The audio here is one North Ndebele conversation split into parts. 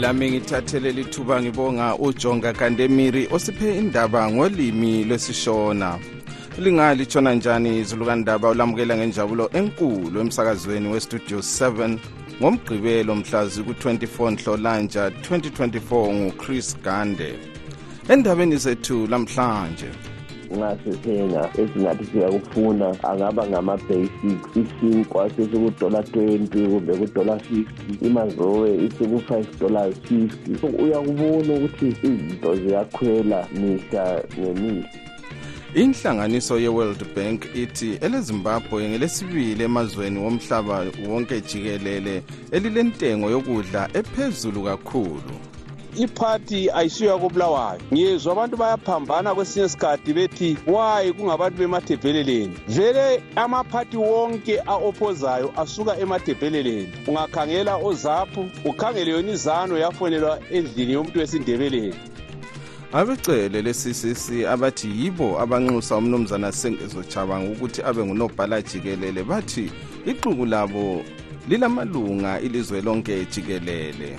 lami ngithathele lithuba ngibonga ujonga kandemiri osiphe indaba ngolimi lwesishona lingalishona njani izulukandaba ulamukela ngenjabulo enkulu emsakazweni westudio 7 ngomgqibelo mhla ziku-24 nhlolanja 2024 nguchris gande endabeni zethu lamhlanje nxa sithenga esingathi siyakufuna angaba ngama-basics isinkwa sesikudola 20 kumbe kudola 50 imazowe isiku-five dollars fifty so uyakubona ukuthi izinto ziyakhwela mihla ngemihla inhlanganiso ye-world bank ithi elezimbabwe ngelesibili emazweni womhlaba wonke jikelele elilentengo yokudla ephezulu kakhulu iphathi ayisiyo yakobulawayo ngiyezwa abantu bayaphambana kwesinye isikhathi bethi wayi kungabantu bemathebheleleni vele amaphathi wonke a-ophozayo asuka emathebheleleni ungakhangela ozaphu ukhangele yona izano yafonelwa endlini yomuntu wesindebeleni abecele le-ccc abathi yibo abanxusa umnumzana sengezo chabanga ukuthi abe ngunobhala jikelele bathi ixuku labo lilamalunga ilizwe lonke jikelele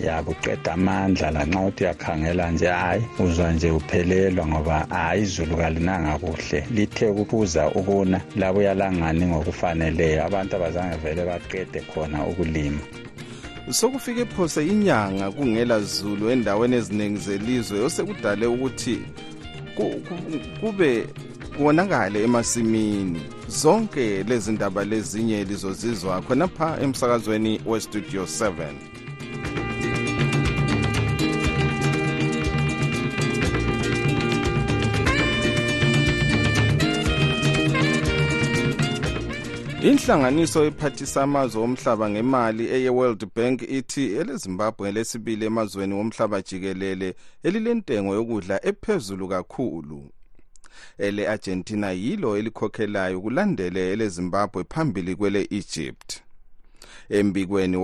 yakuqeda amandla lanxa uthi uyakhangela nje hhayi uzwa nje uphelelwa ngoba hhayi izulu kalinanga kuhle lithe ukubuza ukuna labuyalangani ngokufaneleyo abantu abazange vele baqede khona ukulima sokufike phose inyanga kungela zulu endaweni eziningi zelizwe osekudale ukuthi kube konakale emasimini zonke lezi ndaba lezinye lizozizwa khonapha emsakazweni westudio 7 inhlanganiso ephathisa amazwe omhlaba ngemali eye-world bank ithi elezimbabwe lesibili emazweni womhlaba jikelele elilentengo yokudla ephezulu kakhulu ele-argentina yilo elikhokhelayo kulandele elezimbabwe phambili kwele-egypt embikweni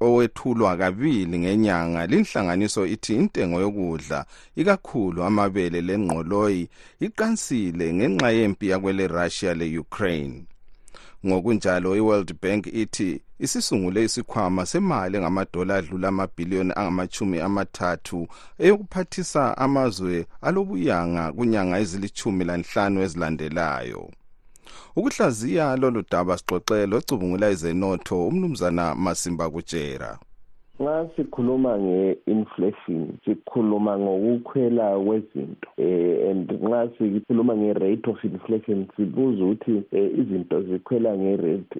owethulwa kabili ngenyanga linhlanganiso ithi intengo yokudla ikakhulu amabele lengqoloyi iqansile ngenxa yempi yakwele russia le-ukraine ngokunjalo i-world bank ithi isisungule isikhwama semali engamadola adlula amabhiliyoni angamachumi amathathu eyokuphathisa amazwe alobuyanga kunyanga ezilitshumi lanhlanu ezilandelayo ukuhlaziya lolu daba sixoxe locubungula izenotho umnumzana masimba kutshera nxa sikhuluma nge-inflation sikhuluma ngokukhwela kwezinto um and nxa sikhuluma nge-rate of inflation sibuza ukuthi um izinto zikhwela nge-rate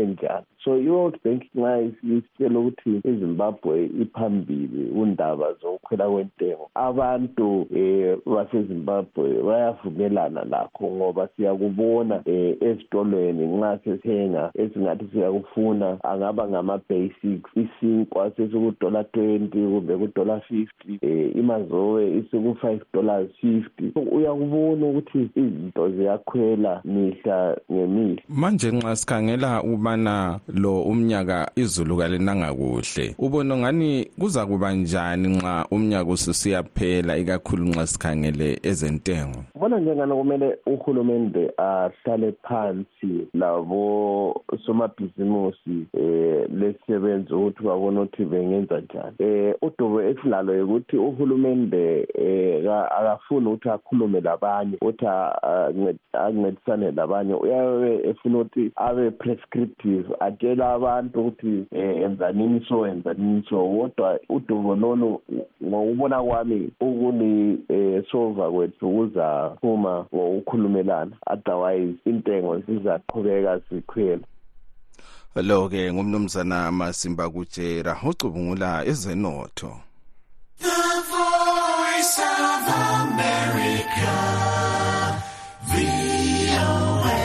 enjani so i-world bank nxa isitshela ukuthi izimbabwe iphambili kundaba zokukhwela kwentengo abantu um eh, basezimbabwe bayavumelana lakho ngoba siyakubona um ezitolweni nxa sithenga esingathi siyakufuna angaba ngama-basics isinkwa sesikudola twenty kumbe kudola fifty fifty eh, imazowe isiku five dollars fifty uyakubona ukuthi izinto ziyakhwela mihla ngemihla manje nxa sikhangela ubana lo umnyaka izulu kalinanga kuhle ubona ngani kuzakuba njani nxa umnyaka ususiyaphela ikakhulu nxa sikhangele ezentengo bona njengani kumele uhulumende ahlale phansi siye labo somabhizimusi eh lesebenzi ukuthi babone ukuthi bengenza njani eh udubo esilalo ukuthi uhulumende eh akafuni ukuthi akhulume labanye ukuthi ancedisane labanye uyabe efuna ukuthi abe prescriptive atshela abantu ukuthi eh enzanini so enzanini so kodwa udubo lolu ngokubona kwami ukuni eh solva kwethu kuzaphuma ngokukhulumelana otherwise intengo zizaqhubeka zikhwela lo ke ngumnumzana masimba kutshera ocubungula ezenotho the voice of america VOA.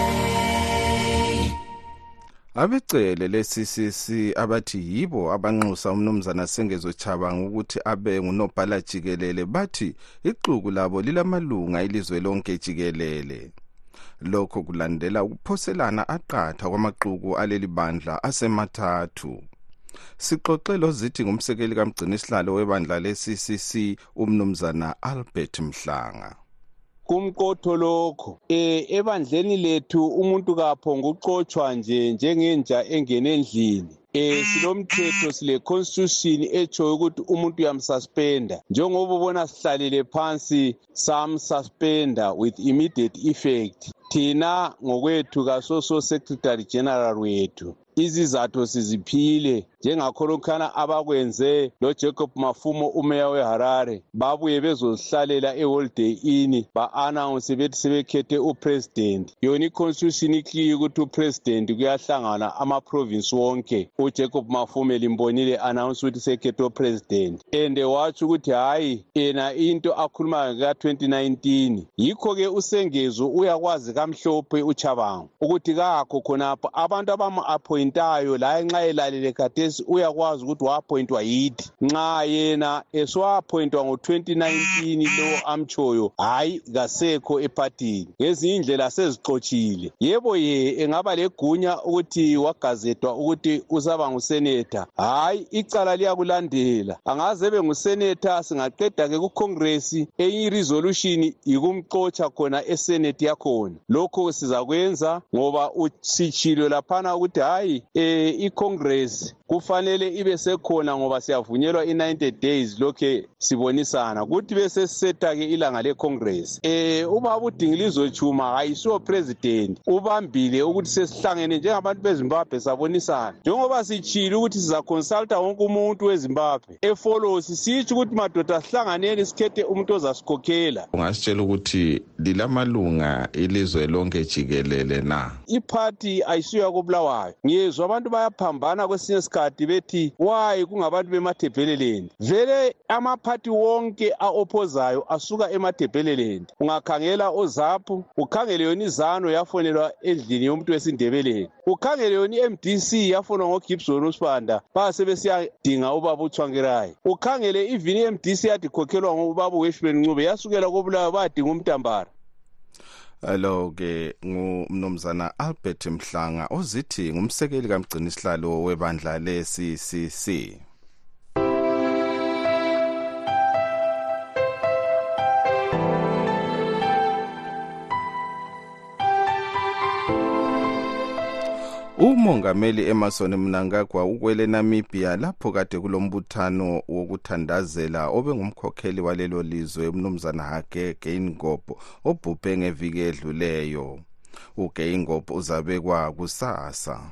abecele le-ccc abathi yibo abanxusa umnumzana sengezo chabango ukuthi abe ngunobhala jikelele bathi ixuku labo lilamalunga ilizwe lonke jikelele lokho kulandela ukuphoselana aqatha kwamaxuku aleli bandla asemathathu sixoxe lozithi ngumsekeli kamgcinisihlalo webandla le-ccc umnumzana albert mhlanga kumqotho lokho um ebandleni lethu umuntu kapho nguxotshwa nje njengenja engene endlini eh silomthetho sile constitution etsho ukuthi umuntu uyamsuspenda njengoba ubona sihlalele phansi samsuspenda with immediate effect thina ngokwethu kasoso secretary general wethu izizatho siziphile njengakholokhana abakwenze lojacob mafumo umeya weharare babuye bezozihlalela eholiday ini ba-anawunse bethi sebekhethe upresident yona iconstitution ikliye ukuthi upresident kuyahlangana amaprovinsi wonke ujacob mafumo elimbonile anawunse ukuthi sekhethe upresident ende watsho ukuthi hhayi yena into akhulumayo ka-2019 yikho-ke usengezo uyakwazi kamhlophe uchabango ukuthi kakho khonapho abantu abamu-aphoyintayo laye nxa elalele khathesi uyakwazi ukuthi wa-aphoyintwa yithi nxa yena esiwa-aphoyintwa ngo-2019 lo amtshoyo hhayi kasekho ephathini ngezinye indlela sezixotshile yebo ye engaba legunya ukuthi wagazethwa ukuthi usaba ngusenetha hhayi icala liyakulandela angaze ebe ngusenetha singaqeda-ke kukhongresi enye irizolushini yikumxotsha khona esenethi yakhona lokho sizakwenza ngoba usitshilwe laphana ukuthi hhayi um icongress kufanele ibe sekhona ngoba siyavunyelwa i-90 days lokhe sibonisana kuthi besesiseta-ke ilanga lecongress um e, ubaba udingilizo chuma hayisiwo president ubambile ukuthi sesihlangene njengabantu bezimbabwe sabonisana njengoba sitshile ukuthi sizaconsulta wonke umuntu wezimbabwe efolosi sitsho ukuthi madoda sihlanganeni sikhethe umuntu ozasikhokhela ungasitshela ukuthi lilamalunga ilizwe lonke jikelele na iphathi ayisiyo yakobulawayo ngiyezwa abantu bayaphambana kwesinye isikhathi bethi wayi kungabantu bemathebheleleni vele amaphathi wonke a-ophozayo asuka emathebheleleni ungakhangela ozaphu ukhangele yona izano yafonelwa endlini yomuntu wesindebeleni ukhangele yona i-mdc yafunwa ngogibson usibanda basebesiyadinga ubaba uthwankirayi ukhangele even i-mdc yadi khokhelwa ngubaba uweshman ncube yasukela kobulayo badinga umtambara lo ke ngumnumzana Albert Mhlanga ozithi ngumsekeli kamgcinisihlalo webandla leCCC umongameli emerson mnangagwa ukwele namibia lapho kade kulombuthano wokuthandazela obengumkhokheli walelo lizwe umnumzana hage geingob obhubhe ngeviki edluleyo ugeingob uzabekwa kusasa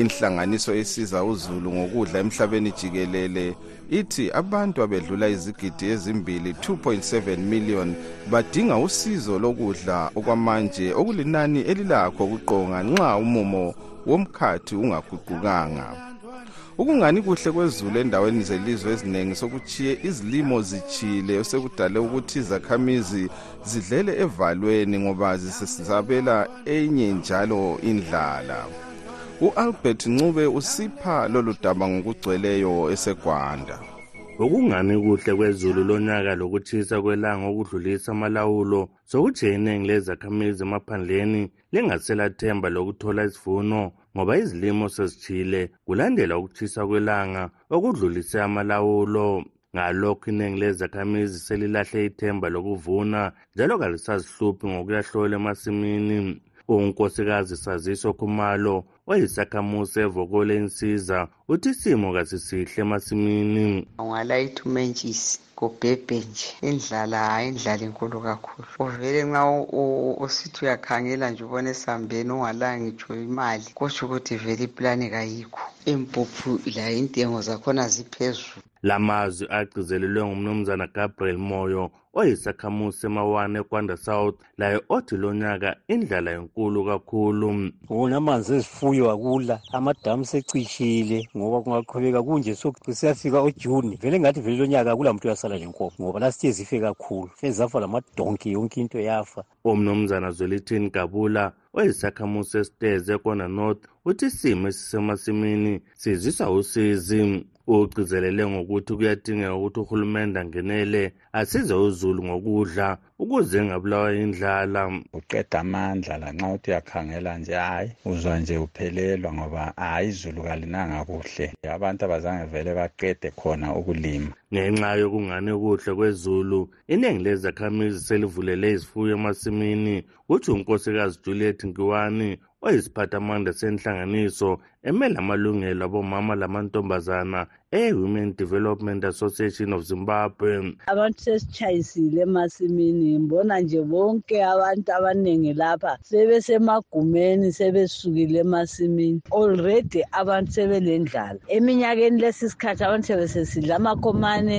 inhlanganiso esiza uzulu ngokudla emhlabeni jikelele ithi abantu abedlula izigidi ezimbili 2.7 million badinga usizo lokudla okwamanje okulinani elilakho ukuqonga nxa umumo womkhathi ungaguqukanga ukungani kuhle kwezulu endaweni zelizwe eziningi sokuchiye izilimo zichile osekudale ukuthi izakhamizi zidlele evalweni ngoba zisabela enye njalo indlala u-albert ncube usipha lolu daba ngokugcweleyo esegwanda Ukungami kuhle kwezulu lonyaka lokutshisa kwelanga okudlulisa amalawulo sokuthiye iningi lezakhamizi emaphandleni lingaselathemba lokuthola isivuno ngoba izilimo sezitshile kulandela ukutshisa kwelanga okudlulise amalawulo. ngalokhu iningi lezakhamizi selilahle ithemba lokuvuna njalo kalisazihluphi ngokuyahlola emasimini unkosikazi saziso khumalo oyisakhamuzi evokole insiza uthi isimo kasisihle emasimini ungalayithi umentshisi kubhebhe nje indlala hhayi indlala inkulu kakhulu uvele nxa usithi uyakhangela nje ubona esambeni ungalanga ngitsho imali kutsho ukuthi vele ipulani kayikho impuphu layo intengo zakhona ziphezulu lamazwi agcizelelwe ngumnumzana gabriel moyo oyisakhamuzi semawane ekwanda south laye othi lo nyaka indlala enkulu kakhulu wona amanzi ezifuyo akula amadamu secishile ngoba kungaqhubeka kunje siyafika ujuni vele ngathi vele lo nyaka akula muntu uyasala lenkomo ngoba lasithe zife kakhulu sezafa lamadonki yonke into yafa umnumzana zwelithini gabula oyisakhamuzi sesitezi ekona north uthi isimo esisemasimini sizwisa usizi ugcizelele ngokuthi kuyadingeka ukuthi uhulumende angenele asize uzulu ngokudla ukuze engabulawa indlala uqeda amandla lanxa uthi uyakhangela nje hhayi uzwa nje uphelelwa ngoba hhayi izulu kalinanga kuhle abantu abazange vele baqede khona ukulima ngenxa yokungani kuhle kwezulu Inengi lezakhamizi selivulele izifuyo emasimini, kutsho uNkosikazi Juliet Nkiwani oyisiphathamandla senhlanganiso emele amalungelo abomama lamantombazana e-women development association of zimbabwe abantu sesitshayisile emasimini mbona nje bonke abantu abaningi lapha sebesemagumeni sebesukile emasimini already abantu sebelendlala eminyakeni lesi sikhathi abantu sebesesidla amakhomane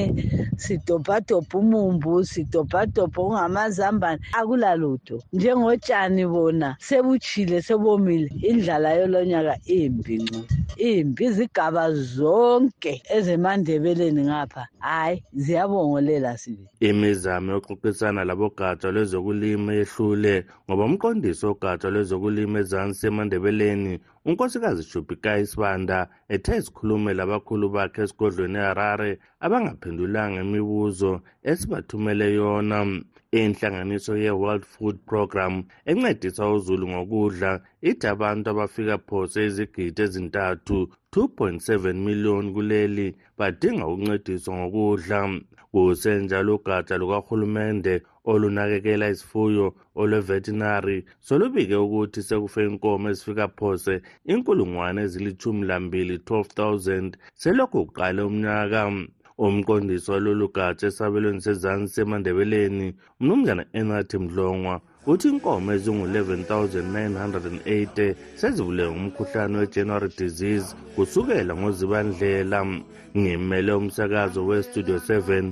sidobhadobha umumbu sidobhadobha ungamazambane akulalutho njengotshani bona sebutshile sebomile indlala yolonyaka imbi ncu imbi izigaba zonke ezemandebeleni ngapha hhayi ziyabongolela sibi imizamo yokuxoxisana labogatsha lwezokulima yehlule ngoba umqondisi wogatsha lwezokulima ezansi emandebeleni unkosikazi jubhikayi sibanda ethe izikhulume labakhulu bakhe esigodlweni eharare abangaphendulanga imibuzo esibathumele yona inhlanganiso ye-world food program encedisa uzulu ngokudla ithi abantu abafika phose izigidi ezintathu 2.7 million kuleli badinga ukuncediswa ngokudla kusenjalo ugatsha lukahulumende olunakekela izifuyo olwevetinary solubike ukuthi sekufe inkomo ezifika phose inkulungwane ezilithumi lambili 12000 selokhu kuqale umnyaka umqondisi walolu gatsha esabelweni sezansi semandebeleni umnumzana enat mdlongwa uthi inkomo ezingu-11980 sezibulewe ngumkhuhlane we-january disease kusukela ngozibandlela ngimele umsakazo westudio 7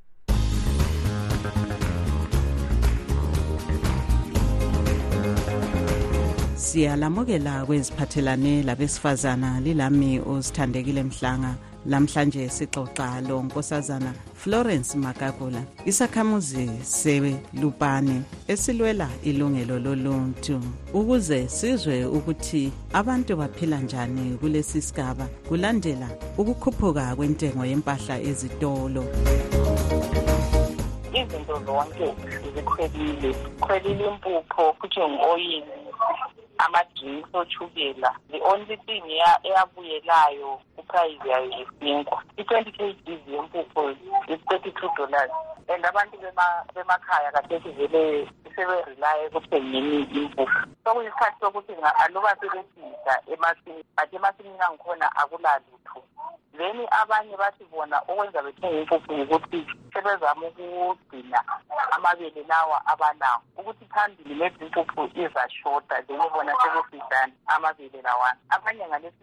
siyalamukela kweziphathelane labesifazana lilami uzithandekile mhlanga lamhlanje sixoxa lo nkosazana florence makakula isakhamuzi selupane esilwela ilungelo loluntu ukuze sizwe ukuthi Abantu baphila njani kulesi sigaba kulandela ukukhuphuka kwentengo yempahla ezitolo? Izinto zonke zikhwelile, khwelile impupho, futhi ngu-oyini, amadrinks, otshukela. The only thing eyabuyelayo iprayizi yayo yisinkwa i-twenty k gs yempupho yi-thirty two dollars and abantu bemakhaya kathesi vele seberelaye ekuthengeni impuphu sokuyisikhathi sokuthi aluba sebesiza emasini but emasimini angikhona akulalutho then abanye bathi bona okwenza bethenge impuphu ngukuthi sebezama ukugcina amabele lawa abanawo ukuthi phambili nezimpuphu izashota then bona sekusidani amabele lawana abanye ngalesi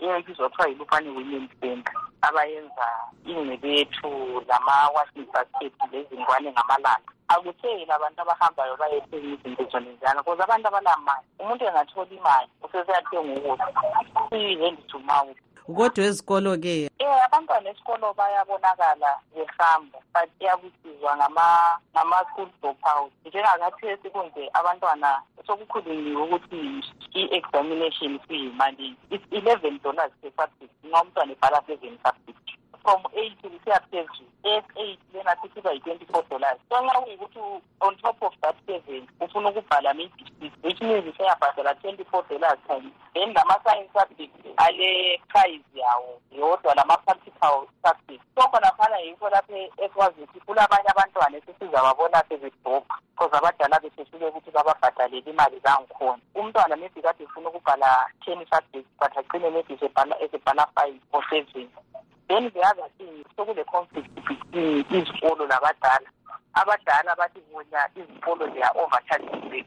Iyansizwa kuthiwa yiLupane Women Center abayenza ingcebethu lama-washing basket lezingwane ngamalanga akuseyela abantu abahambayo bayethenga izinto zonezana koze abantu abanamali umuntu engathola imali useseyathenga ukudla siyihendi to mouth kodwa ezikolo ke um abantwana esikolo bayabonakala behamba but iyakusizwa ngama-school drop out njengakhathesi kunje abantwana sokukhulunyiwe ukuthi i-examination siyimalini it's eleven dollars per subject nxa umntwana ebhala seven subject from eight kusiya phezulu f eight lena sisiba yi-twenty four dollars so nxa kuyikuthi on top of that seven ufuna ukubhala maybe six which means useyabhadala twenty four dollars times then lama-science subject ale-prize yawo yodwa lama-practical subject Sokho laphana yikho lapho esikwazi ukuthi kulabanye abantwana esisizababona sebebhobha because abadala besehlule ukuthi bababhadalele imali zangikhona umntwana maybe kade funa ukubhala ten subject but agcine maybe esebhala five or seven then the other thing sokule conflict between izikolo labadala abadala bathi bona izikolo they are overcharging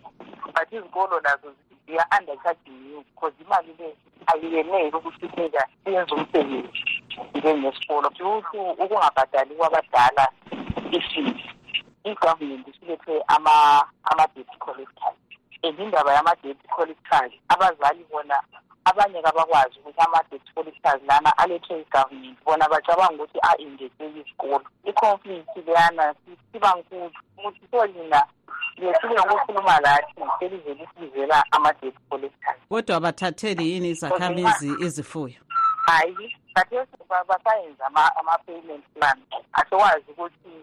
but izikolo lazo ziya-undercharging you because imali le ayiyeneli ukusinika yenza umsebenzi njengesikolo futhi ukungabhadali kwabadala isizi i-government isilethe ama-debt collectors and indaba yama-debt collectors abazali bona abanye kabakwazi ukuthi ama-debt collectors lana alethwe i-government bona bacabanga ukuthi a-engejwe izikolo i-conflict leyana siba nkulu ukuthi solina ngesinye ukukhuluma lathi selize lisibizela ama-debt collectors kodwa abathatheli yini izakhamizi izifuyo hayi khathesi basayenza ama-payment plan asewazi ukuthi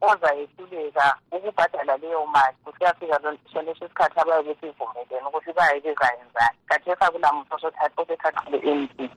ozayehluleka ukubhadala leyo mali kusiyafika soneso isikhathi abaye besivumeleni ukuthi baye bezayenzani khathesi akulamuntu osethathile emntini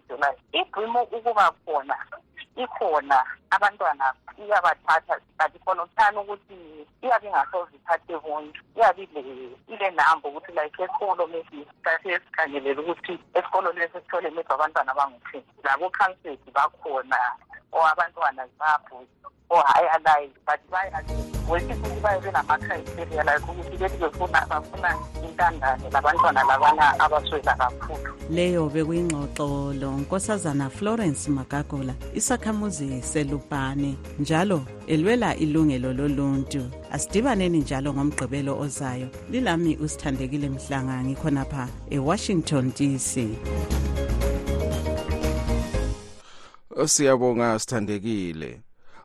sona igqimu ukuba khona ikhona abantwana iyabathatha but khona uthana ukuthi iyabe ingasoze ithathe bonke iyabe ilenamba ukuthi like esikolo maybe sathi esikhangelele ukuthi esikolo lesi sithole maybe abantwana bangu-ten labo-councils bakhona or abantwana zibabhuzi or hayi alayi but bayi-wethithi ukuthi bayobe nama-criteria like ukuthi bethi befuna bafuna intandane labantwana labana abaswela kakhulu leyo bekuyingxoxo lo nkosazana florence magagola isakhamuzi selubhane njalo elwela ilungelo loluntu asidibaneni njalo ngomgqibelo ozayo lilami usithandekile mhlanga ngikhonapha ewashington dc siyabonga sithandekile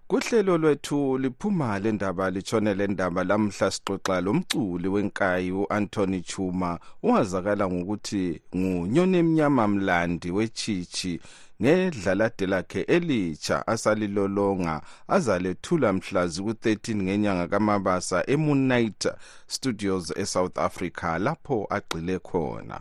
kuhlelo lwethu liphuma le ndaba litshone le ndaba lamhla sixoxa lo mculi wenkayi u-anthony chuma ungazakala ngokuthi ngunyoni emnyama mlandi wetshitshi ngedlalade lakhe elitsha asalilolonga azalethula mhla ziku-13 ngenyanga kamabasa emoonnight studios esouth africa lapho agxile khona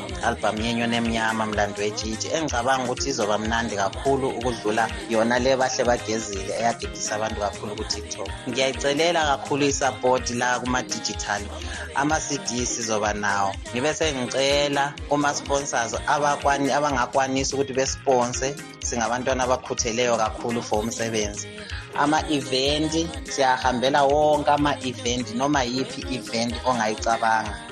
album yenyu nemnyama mlandwejiji engicabanga ukuthi izoba mnandi kakhulu ukudlula yona le bahle bagezile eyadidisa abantu kakhulu kutiktok ngiyayicelela kakhulu isapoti la kuma-digital ama-cd sizoba nawo ngibe sengicela kuma-sponsors abangakwanisa ukuthi besponse singabantwana abakhutheleyo kakhulu for umsebenzi ama-eventi siyahambela wonke ama-eventi noma yiphi eventi ongayicabanga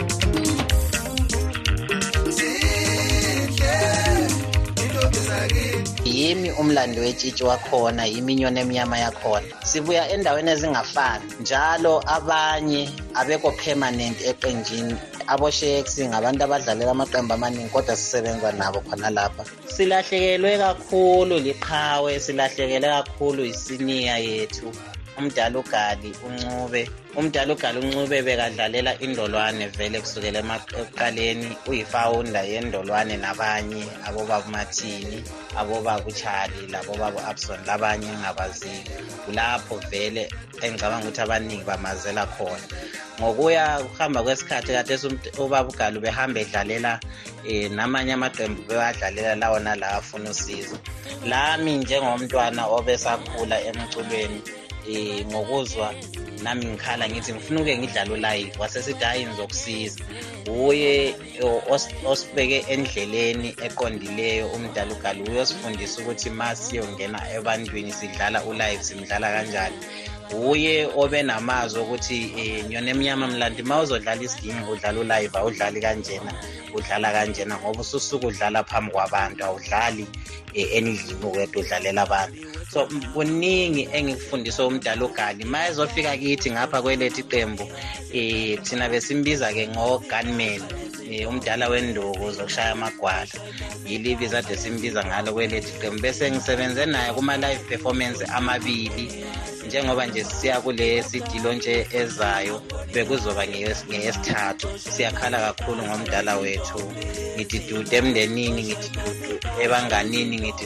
yimi umlandi wetshitshi wakhona yiminyoni emnyama yakhona sibuya endaweni ezingafani njalo abanye abekho permanent eqenjini abosheks ngabantu abadlalela amaqembu amaningi kodwa sisebenza nabo khona lapha silahlekelwe kakhulu liqhawe silahlekelwe kakhulu yisiniya yethu umdala ugali uncube umdala ugala uncube bekadlalela indolwane vele kusukela ekuqaleni uyifawunda yendolwane nabanye abobabu mathini abobabu chali labobabu abson labanye engabaziyo kulapho vele engicabanga ukuthi abaningi bamazela khona ngokuya kuhamba kwesikhathi kade ubaba ugalu behamba edlalela um namanye amaqembu bewadlalela lawo nalawo afuna usizo lami njengomntwana obesakhula emculweni um ngokuzwa nami ngikhala ngithi ngifuna uke ngidlalo live wasesithi hhayi ngizokusiza wuye osibeke endleleni eqondileyo umdala ugali wuye osifundisa ukuthi ma siyongena ebantwini sidlala ulive simdlala kanjani wuye obe namazwi okuthi um eh, nyona emnyama mlandi ma uzodlala isiginci udlala ulive awudlali kanjena udlala kanjena ngoba ususuke udlala phambi kwabantu awudlali um eh, endlini uwedwa udlalela abantu so kuningi engikufundiswe umdala ugali ma ezofika kithi ngapha kwelethi iqembu um thina besimbiza-ke ngogunman um eh, umdala wenduku zokushaya amagwala yilibiza ade simbiza ngalo kwelethi iqembu bese ngisebenze naye kuma-live performance amabili njengoba nje siya kule sidilo nje ezayo bekuzoba ngeyesithathu siyakhala kakhulu ngomdala wethu ngithi dude emndenini ngithi dudu ebanganini ngithi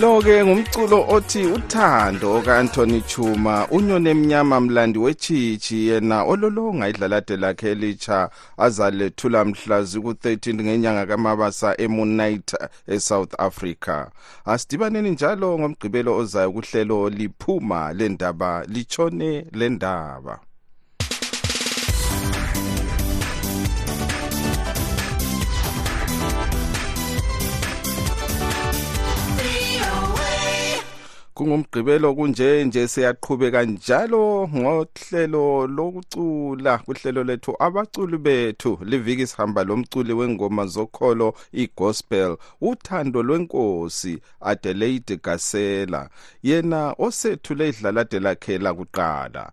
lo-ke ngumculo othi uthando okaanthony chuma unyone emnyama mlandi wetshitshi yena ololonga idlalade lakhe elitsha azalethula mhla ziku-13 ngenyanga kamabasa emunite esouth africa asidibaneni njalo ngomgqibelo ozayo kuhlelo liphuma lendaba litshone lendaba kungumgqibelo kunje nje siyaqhubeka njalo ngohlelo lokucula kuhlelo lethu abaculi bethu liviki sihamba lomculi wengoma zokholo igospel uthando lwenkosi adelaide gasela yena osethule idlalade lakhe lakuqala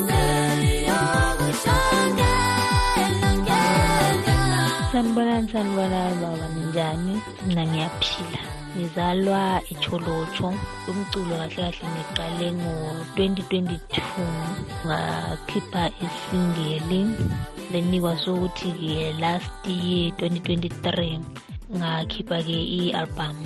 sanibonani sanibonani baba ninjani mina ngiyaphila ngizalwa echolotsho umculo kahle kahle ngiqale ngo-2022 ngakhipha isingeli lenikwa sokuthi-ke last year 2023 ngakhipha-ke i-albhamu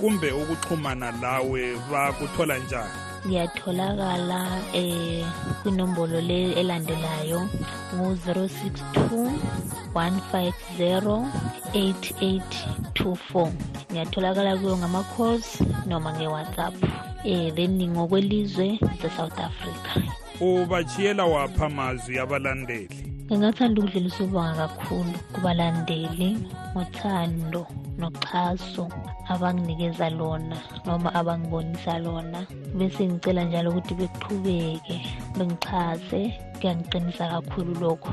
kumbe ukuxhumana lawe bakuthola njani ngiyatholakala eh kwinombolo le elandelayo ngu-062 150 8824 ngiyatholakala kuyo ngama-calls noma nge-whatsapp eh then ngokwelizwe se-south africa ubatshiyela waphi amazwi abalandeli ngingathanda ukudlulisa ubonga kakhulu kubalandeli ngothando noxhaso abanginikeza lona noma abangibonisa lona bese ngicela njalo ukuthi beqhubeke bengixhase kuyangiqinisa kakhulu lokho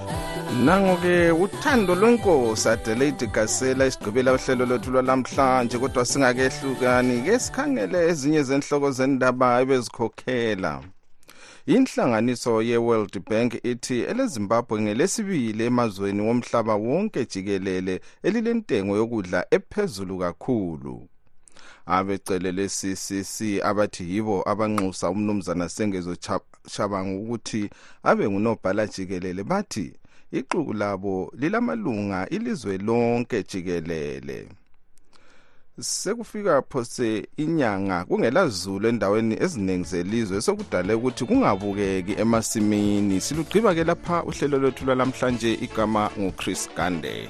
nango-ke uthando lwenkosi adelaide gasela isigqibela uhlelo lwethu lwalamhlanje kodwa singakehlukani ke sikhangele ezinye zenhloko zendaba ebezikhokhela inhlanganiso ye-world bank ithi elezimbabwe ngelesibili emazweni womhlaba wonke jikelele elilentengo yokudla ephezulu kakhulu abecele le-ccc abathi yibo abanxusa umnumzana sengezo cabanga ukuthi abe ngunobhala jikelele bathi ixuku labo lilamalunga ilizwe lonke jikelele sekufika phose inyanga kungela zulu endaweni eziningi zelizwe sokudale ukuthi kungabukeki emasimini silugqiba ke lapha uhlelo lwethu lwalamhlanje igama nguchris gande